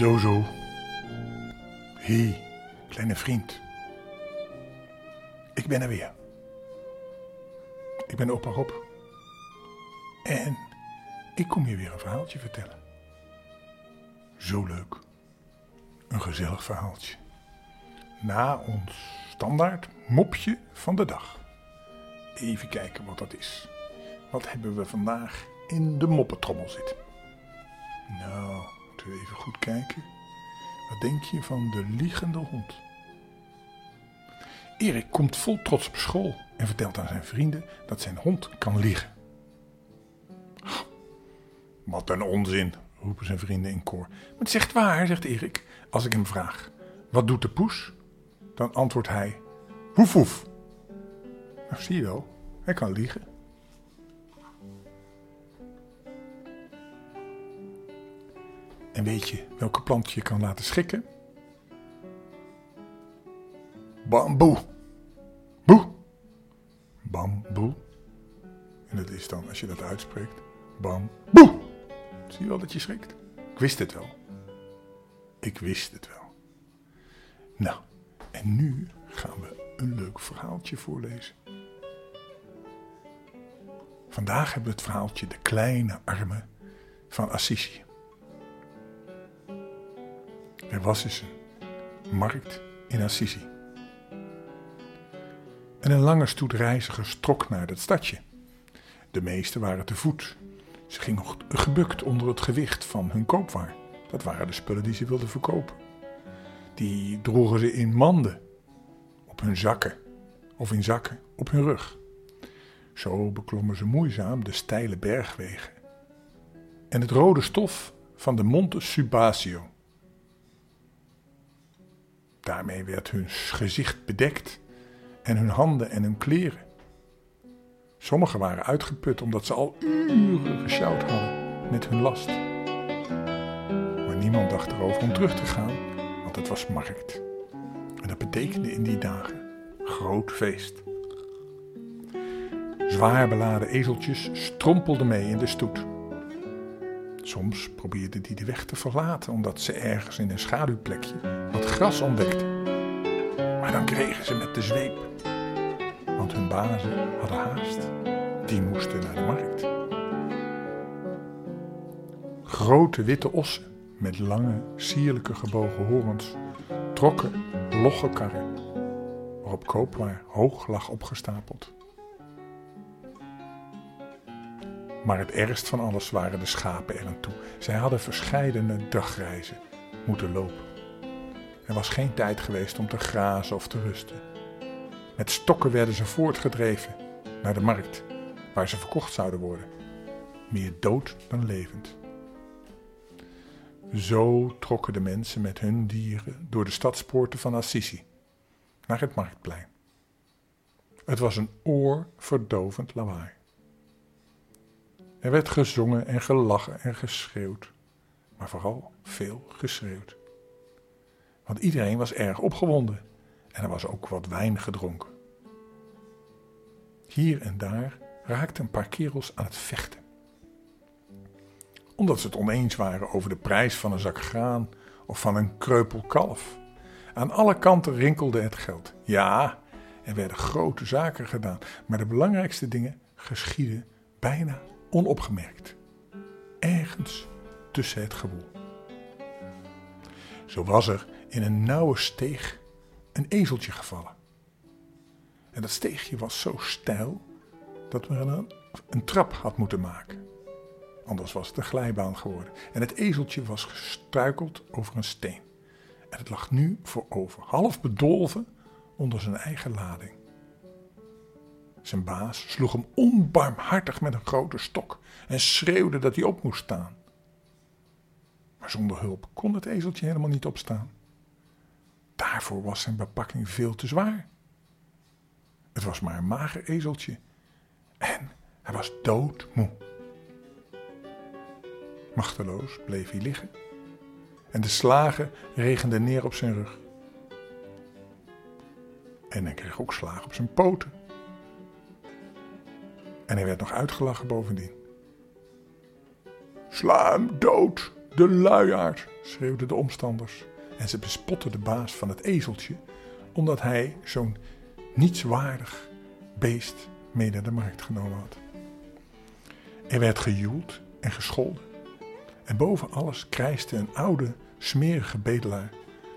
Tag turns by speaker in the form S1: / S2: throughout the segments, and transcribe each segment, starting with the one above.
S1: Zo, zo. Hé, hey, kleine vriend. Ik ben er weer. Ik ben opa Rob. En ik kom je weer een verhaaltje vertellen. Zo leuk. Een gezellig verhaaltje. Na ons standaard mopje van de dag. Even kijken wat dat is. Wat hebben we vandaag in de moppetrommel zitten? Nou, we even goed kijken. Wat denk je van de liegende hond? Erik komt vol trots op school en vertelt aan zijn vrienden dat zijn hond kan liegen. Wat een onzin, roepen zijn vrienden in koor. Maar het zegt waar, zegt Erik. Als ik hem vraag, wat doet de poes? Dan antwoordt hij, woef woef. Nou, zie je wel, hij kan liegen. En weet je welke plant je kan laten schikken? Bamboe. Boe. Bamboe. En dat is dan, als je dat uitspreekt, bamboe. Zie je wel dat je schrikt? Ik wist het wel. Ik wist het wel. Nou, en nu gaan we een leuk verhaaltje voorlezen. Vandaag hebben we het verhaaltje De kleine armen van Assisi. Was een markt in Assisi. En een lange stoet reizigers trok naar dat stadje. De meesten waren te voet. Ze gingen gebukt onder het gewicht van hun koopwaar. Dat waren de spullen die ze wilden verkopen. Die droegen ze in manden, op hun zakken of in zakken op hun rug. Zo beklommen ze moeizaam de steile bergwegen en het rode stof van de Monte Subasio. Daarmee werd hun gezicht bedekt en hun handen en hun kleren. Sommigen waren uitgeput omdat ze al uren gesjouwd hadden met hun last. Maar niemand dacht erover om terug te gaan, want het was markt. En dat betekende in die dagen groot feest. Zwaar beladen ezeltjes strompelden mee in de stoet. Soms probeerden die de weg te verlaten omdat ze ergens in een schaduwplekje wat gras ontdekten. Maar dan kregen ze met de zweep, want hun bazen hadden haast. Die moesten naar de markt. Grote witte ossen met lange, sierlijke gebogen horens trokken logge karren, waarop koopwaar hoog lag opgestapeld. Maar het ergst van alles waren de schapen er aan toe. Zij hadden verscheidene dagreizen moeten lopen. Er was geen tijd geweest om te grazen of te rusten. Met stokken werden ze voortgedreven naar de markt, waar ze verkocht zouden worden. Meer dood dan levend. Zo trokken de mensen met hun dieren door de stadspoorten van Assisi naar het marktplein. Het was een oorverdovend lawaai. Er werd gezongen en gelachen en geschreeuwd, maar vooral veel geschreeuwd. Want iedereen was erg opgewonden en er was ook wat wijn gedronken. Hier en daar raakten een paar kerels aan het vechten. Omdat ze het oneens waren over de prijs van een zak graan of van een kreupel kalf. Aan alle kanten rinkelde het geld. Ja, er werden grote zaken gedaan, maar de belangrijkste dingen geschieden bijna onopgemerkt. Ergens tussen het gewoel. Zo was er in een nauwe steeg een ezeltje gevallen. En dat steegje was zo steil dat men een, een trap had moeten maken. Anders was het een glijbaan geworden. En het ezeltje was gestruikeld over een steen. En het lag nu voorover, half bedolven onder zijn eigen lading. Zijn baas sloeg hem onbarmhartig met een grote stok en schreeuwde dat hij op moest staan. Maar zonder hulp kon het ezeltje helemaal niet opstaan. Daarvoor was zijn bepakking veel te zwaar. Het was maar een mager ezeltje en hij was doodmoe. Machteloos bleef hij liggen en de slagen regenden neer op zijn rug. En hij kreeg ook slagen op zijn poten. En hij werd nog uitgelachen bovendien. Sla hem dood, de luiaard, schreeuwden de omstanders. En ze bespotten de baas van het ezeltje, omdat hij zo'n nietswaardig beest mee naar de markt genomen had. Er werd gejoeld en gescholden. En boven alles krijste een oude, smerige bedelaar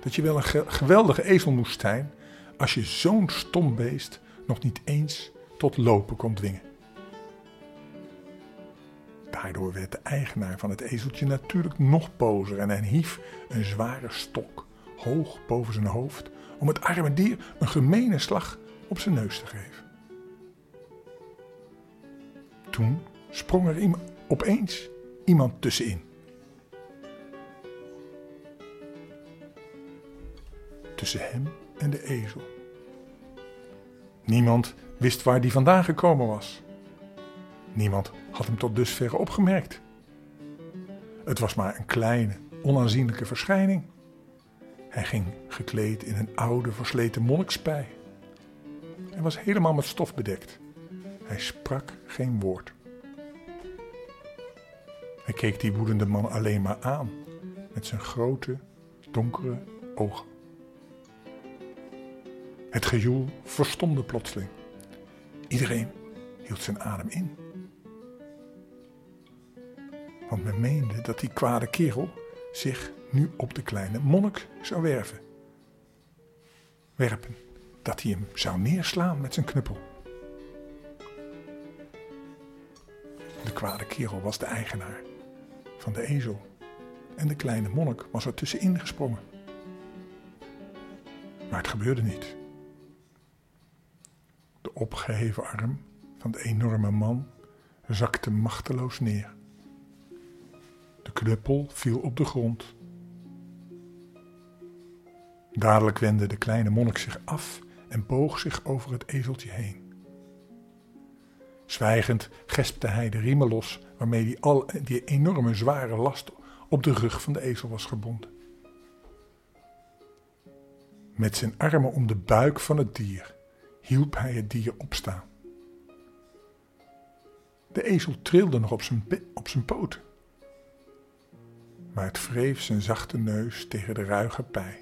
S1: dat je wel een geweldige ezel moest zijn als je zo'n stom beest nog niet eens tot lopen kon dwingen. Daardoor werd de eigenaar van het ezeltje natuurlijk nog bozer en hij hief een zware stok hoog boven zijn hoofd om het arme dier een gemene slag op zijn neus te geven. Toen sprong er opeens iemand tussenin. Tussen hem en de ezel. Niemand wist waar die vandaan gekomen was. Niemand had hem tot dusver opgemerkt. Het was maar een kleine, onaanzienlijke verschijning. Hij ging gekleed in een oude, versleten monnikspij. Hij was helemaal met stof bedekt. Hij sprak geen woord. Hij keek die woedende man alleen maar aan met zijn grote, donkere ogen. Het gejoel verstomde plotseling. Iedereen hield zijn adem in. Want men meende dat die kwade kerel zich nu op de kleine monnik zou werven. Werpen, dat hij hem zou neerslaan met zijn knuppel. De kwade kerel was de eigenaar van de ezel en de kleine monnik was er tussenin gesprongen. Maar het gebeurde niet. De opgeheven arm van de enorme man zakte machteloos neer. De knuppel viel op de grond. Dadelijk wendde de kleine monnik zich af en boog zich over het ezeltje heen. Zwijgend gespte hij de riemen los waarmee die, al, die enorme zware last op de rug van de ezel was gebonden. Met zijn armen om de buik van het dier hielp hij het dier opstaan. De ezel trilde nog op zijn, op zijn poten, maar het wreef zijn zachte neus tegen de ruige pij.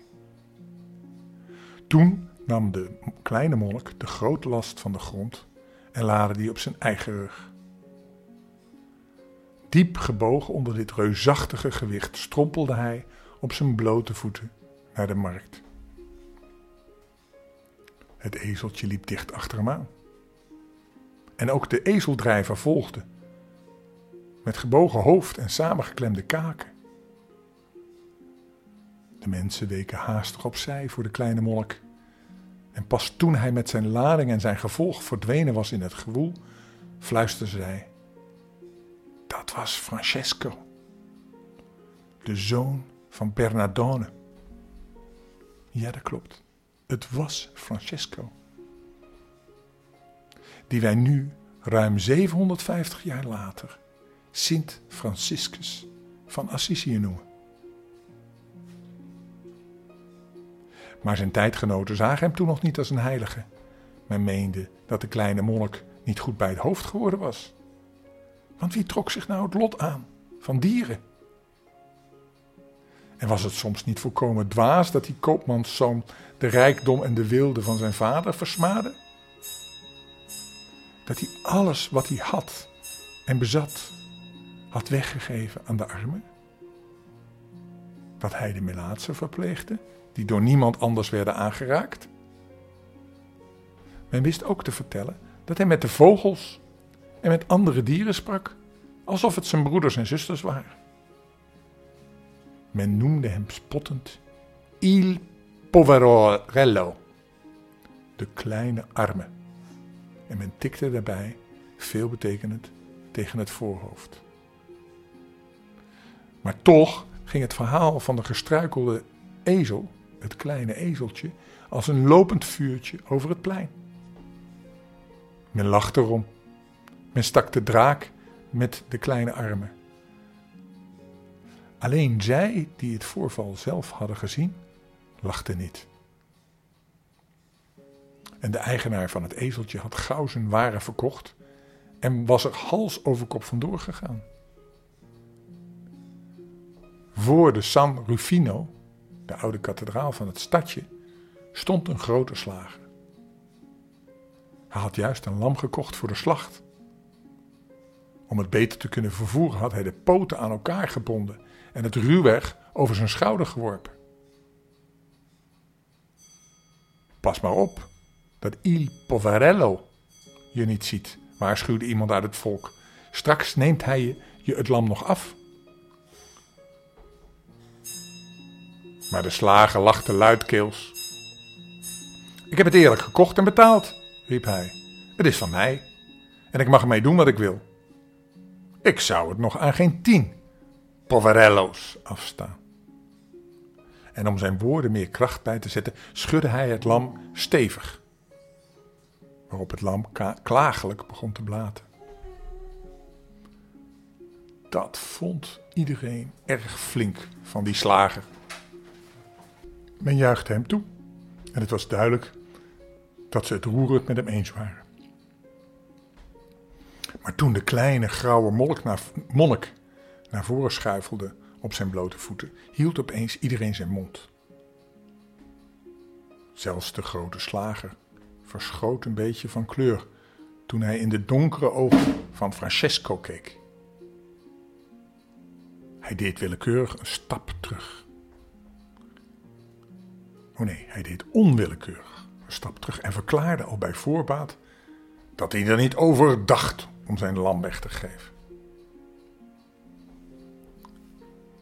S1: Toen nam de kleine monnik de grote last van de grond en laadde die op zijn eigen rug. Diep gebogen onder dit reusachtige gewicht strompelde hij op zijn blote voeten naar de markt. Het ezeltje liep dicht achter hem aan. En ook de ezeldrijver volgde, met gebogen hoofd en samengeklemde kaken. De mensen weken haastig opzij voor de kleine monnik. En pas toen hij met zijn lading en zijn gevolg verdwenen was in het gewoel, fluisterde zij: Dat was Francesco, de zoon van Bernardone. Ja, dat klopt. Het was Francesco. Die wij nu, ruim 750 jaar later, Sint Franciscus van Assisi noemen. Maar zijn tijdgenoten zagen hem toen nog niet als een heilige. Men meende dat de kleine monnik niet goed bij het hoofd geworden was. Want wie trok zich nou het lot aan van dieren? En was het soms niet volkomen dwaas dat die koopmanszoon de rijkdom en de wilde van zijn vader versmaadde? Dat hij alles wat hij had en bezat had weggegeven aan de armen? Dat hij de melaatse verpleegde die door niemand anders werden aangeraakt. Men wist ook te vertellen dat hij met de vogels en met andere dieren sprak, alsof het zijn broeders en zusters waren. Men noemde hem spottend Il Poverello, de kleine arme. En men tikte daarbij, veelbetekenend, tegen het voorhoofd. Maar toch ging het verhaal van de gestruikelde ezel het kleine ezeltje, als een lopend vuurtje over het plein. Men lachte erom. Men stak de draak met de kleine armen. Alleen zij die het voorval zelf hadden gezien, lachten niet. En de eigenaar van het ezeltje had gauw zijn waren verkocht en was er hals over kop vandoor gegaan. Voor de San Rufino, de oude kathedraal van het stadje, stond een grote slager. Hij had juist een lam gekocht voor de slacht. Om het beter te kunnen vervoeren had hij de poten aan elkaar gebonden en het ruwweg over zijn schouder geworpen. Pas maar op dat Il Poverello je niet ziet, waarschuwde iemand uit het volk. Straks neemt hij je, het lam nog af. Maar de slager lachte luidkeels. Ik heb het eerlijk gekocht en betaald, riep hij. Het is van mij en ik mag ermee doen wat ik wil. Ik zou het nog aan geen tien poverello's afstaan. En om zijn woorden meer kracht bij te zetten, schudde hij het lam stevig. Waarop het lam klagelijk begon te blaten. Dat vond iedereen erg flink van die slager. Men juichte hem toe en het was duidelijk dat ze het roerend met hem eens waren. Maar toen de kleine grauwe monnik naar, monnik naar voren schuifelde op zijn blote voeten, hield opeens iedereen zijn mond. Zelfs de grote slager verschoot een beetje van kleur toen hij in de donkere ogen van Francesco keek. Hij deed willekeurig een stap terug. Oh nee, hij deed onwillekeurig een stap terug en verklaarde al bij voorbaat dat hij er niet over dacht om zijn lam weg te geven.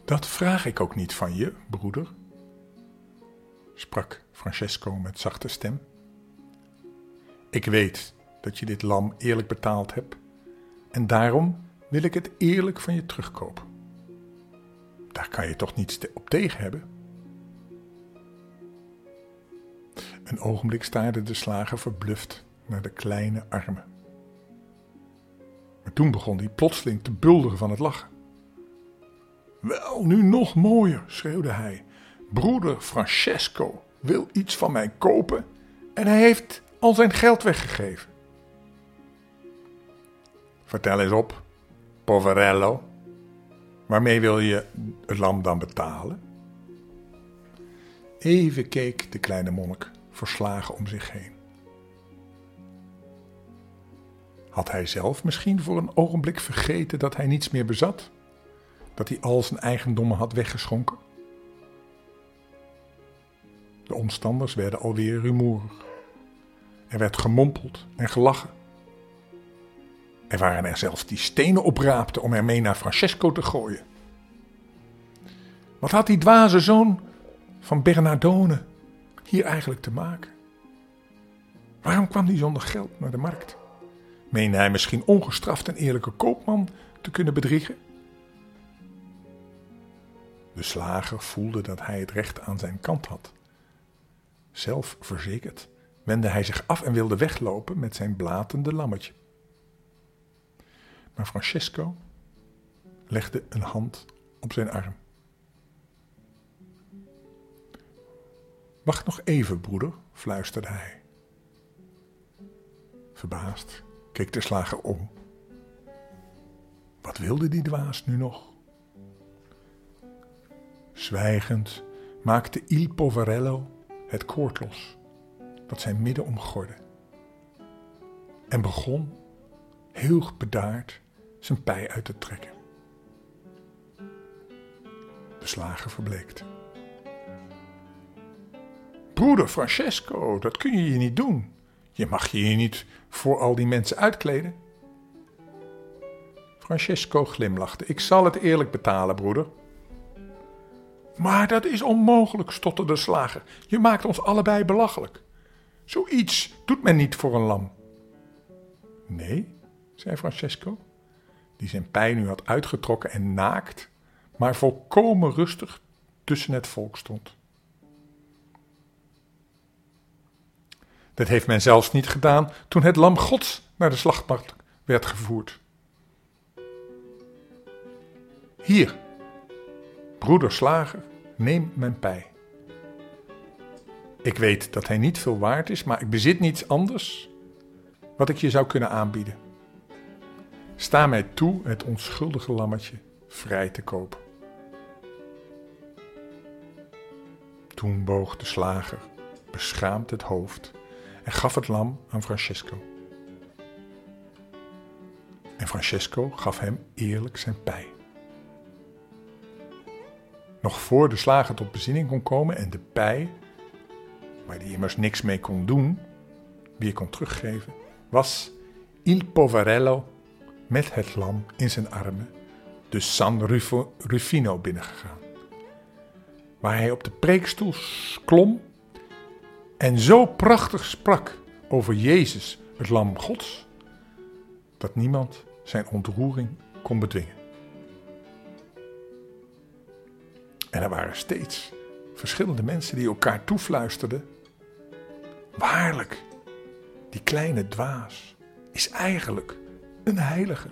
S1: Dat vraag ik ook niet van je, broeder, sprak Francesco met zachte stem. Ik weet dat je dit lam eerlijk betaald hebt en daarom wil ik het eerlijk van je terugkopen. Daar kan je toch niets op tegen hebben? Een ogenblik staarde de slager verbluft naar de kleine armen. Maar toen begon hij plotseling te bulderen van het lachen. Wel, nu nog mooier, schreeuwde hij. Broeder Francesco wil iets van mij kopen en hij heeft al zijn geld weggegeven. Vertel eens op, poverello. Waarmee wil je het lam dan betalen? Even keek de kleine monnik verslagen om zich heen. Had hij zelf misschien voor een ogenblik vergeten dat hij niets meer bezat? Dat hij al zijn eigendommen had weggeschonken? De omstanders werden alweer rumoerig. Er werd gemompeld en gelachen. Er waren er zelfs die stenen opraapten om ermee naar Francesco te gooien. Wat had die dwaze zoon van Bernardone hier eigenlijk te maken? Waarom kwam hij zonder geld naar de markt? Meende hij misschien ongestraft een eerlijke koopman te kunnen bedriegen? De slager voelde dat hij het recht aan zijn kant had. Zelfverzekerd wendde hij zich af en wilde weglopen met zijn blatende lammetje. Maar Francesco legde een hand op zijn arm. Wacht nog even, broeder, fluisterde hij. Verbaasd keek de slager om. Wat wilde die dwaas nu nog? Zwijgend maakte Il Poverello het koord los dat zijn midden omgorde en begon heel bedaard zijn pij uit te trekken. De slager verbleekte. Broeder Francesco, dat kun je je niet doen. Je mag je hier niet voor al die mensen uitkleden. Francesco glimlachte. Ik zal het eerlijk betalen, broeder. Maar dat is onmogelijk, stotterde de slager. Je maakt ons allebei belachelijk. Zoiets doet men niet voor een lam. Nee, zei Francesco, die zijn pij nu had uitgetrokken en naakt, maar volkomen rustig tussen het volk stond. Dat heeft men zelfs niet gedaan toen het lam Gods naar de slachtmarkt werd gevoerd. Hier, broeder Slager, neem mijn pij. Ik weet dat hij niet veel waard is, maar ik bezit niets anders wat ik je zou kunnen aanbieden. Sta mij toe het onschuldige lammetje vrij te kopen. Toen boog de slager beschaamd het hoofd en gaf het lam aan Francesco. En Francesco gaf hem eerlijk zijn pij. Nog voor de slager tot bezinning kon komen en de pij, waar hij immers niks mee kon doen, weer kon teruggeven, was Il Poverello met het lam in zijn armen de San Rufino binnengegaan. Waar hij op de preekstoel klom en zo prachtig sprak over Jezus, het lam Gods, dat niemand zijn ontroering kon bedwingen. En er waren steeds verschillende mensen die elkaar toefluisterden. Waarlijk, die kleine dwaas is eigenlijk een heilige.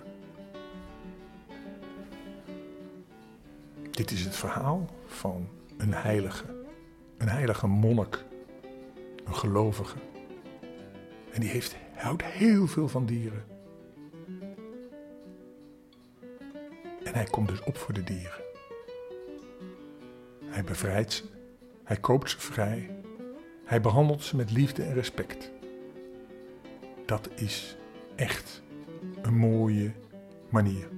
S1: Dit is het verhaal van een heilige. Een heilige monnik. Een gelovige. En die heeft, houdt heel veel van dieren. En hij komt dus op voor de dieren. Hij bevrijdt ze. Hij koopt ze vrij. Hij behandelt ze met liefde en respect. Dat is echt een mooie manier.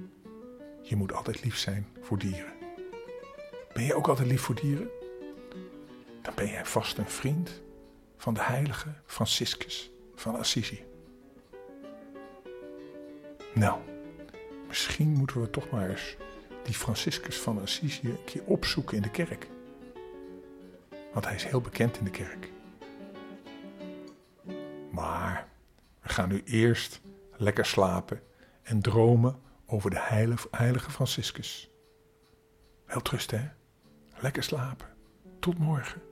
S1: Je moet altijd lief zijn voor dieren. Ben je ook altijd lief voor dieren? Dan ben jij vast een vriend van de heilige Franciscus van Assisi. Nou, misschien moeten we toch maar eens die Franciscus van Assisi een keer opzoeken in de kerk. Want hij is heel bekend in de kerk. Maar we gaan nu eerst lekker slapen en dromen over de heilige Franciscus. Wel trust hè? Lekker slapen. Tot morgen.